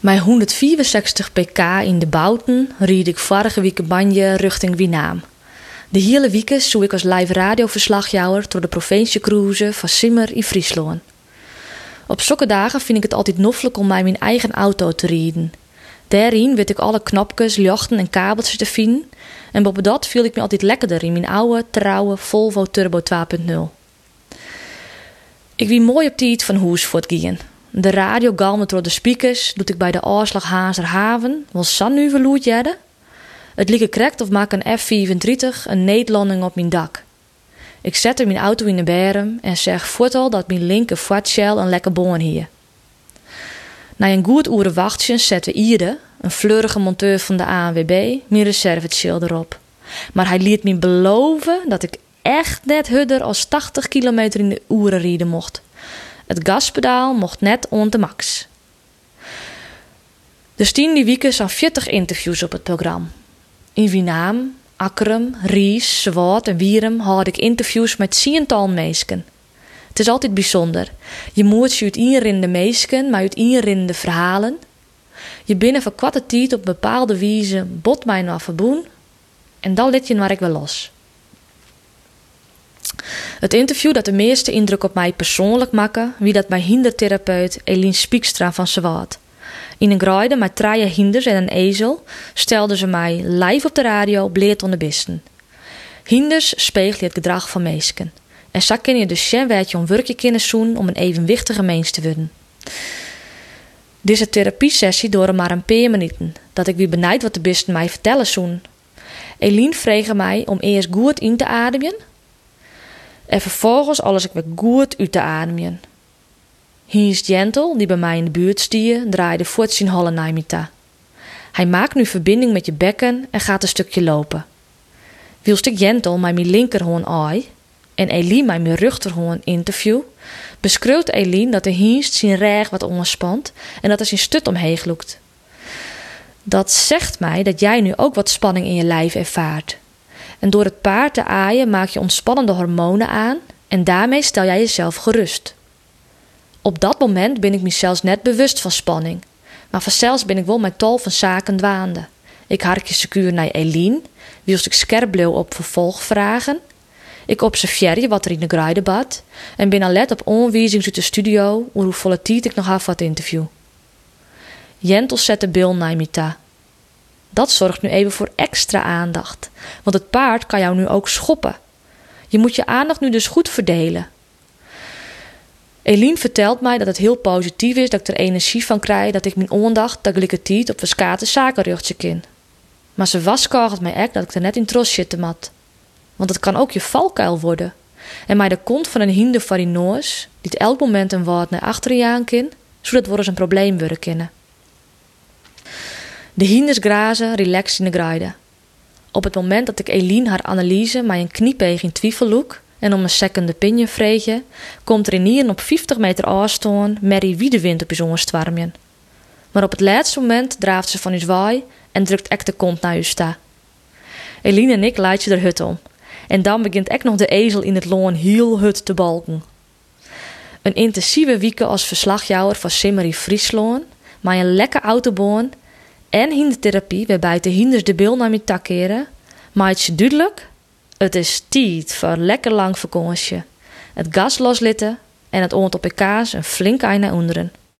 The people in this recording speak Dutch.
Met 164 pk in de bouten ried ik vorige week banje richting Wienaam. De hele week zoek ik als live radioverslagjouwer door de provinciecruise van Simmer in Friesland. Op zulke dagen vind ik het altijd noffelijk om mij mijn eigen auto te rijden. Daarin weet ik alle knopjes, jochten en kabeltjes te vinden. En boven dat viel ik me altijd lekkerder in mijn oude, trouwe Volvo Turbo 2.0. Ik wie mooi op tijd van huis voor het. De radio galmt door de speakers, doet ik bij de aanslag Hazerhaven, wil San nu verloed jedden. Het lieke krekt of maak een F-35 een neetlanding op mijn dak. Ik zette mijn auto in de berm en zeg voortal dat mijn linker Shell een lekker boon hier. Na een goed uren wachtje zette Ide, een fleurige monteur van de ANWB, mijn reserveschild erop. Maar hij liet me beloven dat ik echt net hudder als 80 kilometer in de uren rijden mocht. Het gaspedaal mocht net on de max. Dus tien die weken zijn 40 interviews op het programma. In Wienaam, Akkerum, Ries, Zwaard en Wierum had ik interviews met tiental meesken. Het is altijd bijzonder. Je moet je uit inrinde meesken, maar uit inrinde verhalen. Je binnen tijd op bepaalde wijze bot mij naar verboen en dan let je waar ik wel los. Het interview dat de meeste indruk op mij persoonlijk maakte, wie dat bij hindertherapeut Eline Spiekstra van Zwaard. In een graaide met drie hinders en een ezel stelde ze mij live op de radio bleed onder bisten. Hinders spiegelen het gedrag van meesken. En zo kun je dus je om werkje kunnen doen om een evenwichtige mens te worden. Deze therapiesessie door maar een paar minuten, dat ik weer benijd wat de bisten mij vertellen zoen. Eline vreeg mij om eerst goed in te ademen en vervolgens alles ik weer goed uit te ademen. Hiens Gentle, die bij mij in de buurt stier, draaide voort zijn holle naar Hij maakt nu verbinding met je bekken en gaat een stukje lopen. Wielst ik Gentle mij mijn linkerhoorn ai en Eline mij mijn rechterhoorn interview, beschreeuwt Eline dat de hienst zijn reg wat onspant en dat er zijn stut omheen loekt. Dat zegt mij dat jij nu ook wat spanning in je lijf ervaart. En door het paard te aaien maak je ontspannende hormonen aan en daarmee stel jij jezelf gerust. Op dat moment ben ik me zelfs net bewust van spanning. Maar vanzelfs ben ik wel mijn tol van zaken dwaande. Ik harkje secuur naar Eline, wiels ik scherp bleef op vervolgvragen. Ik observeer je wat er in de gruide bad en ben alert op onwijzing uit de studio hoe hoeveel tijd ik nog voor het interview. Jentel zet de bil naar. Dat zorgt nu even voor extra aandacht, want het paard kan jou nu ook schoppen. Je moet je aandacht nu dus goed verdelen. Eline vertelt mij dat het heel positief is dat ik er energie van krijg dat ik mijn aandacht tegelijkertijd op verschate zakenruchtje kin. Maar ze waskogelt mij echt dat ik er net in tros zitten mat. Want het kan ook je valkuil worden. En mij de kont van een hinder farinoos, die het elk moment een woord naar achteren jaan kin, zodat we eens een probleem worden kennen. De hinders grazen relaxed in de graide. Op het moment dat ik Eline haar analyse mij een kniepeeg in twijfel en om een second opinion vreetje, komt er in hier op 50 meter afstand Mary Wiedewind op je. Maar op het laatste moment draaft ze van uw zwaai en drukt ek de kont naar u sta. Eline en ik leid je de hut om. En dan begint ek nog de ezel in het loon heel hut te balken. Een intensieve wieke als verslagjouwer van Simmery Friesland, maar een lekker autoboon en hindertherapie waarbij de hinders de bil naar me takkeren, maakt je duidelijk het is tijd voor lekker lang vakantie. Het gas loslitten en het oont op kaas een flink ei onderen.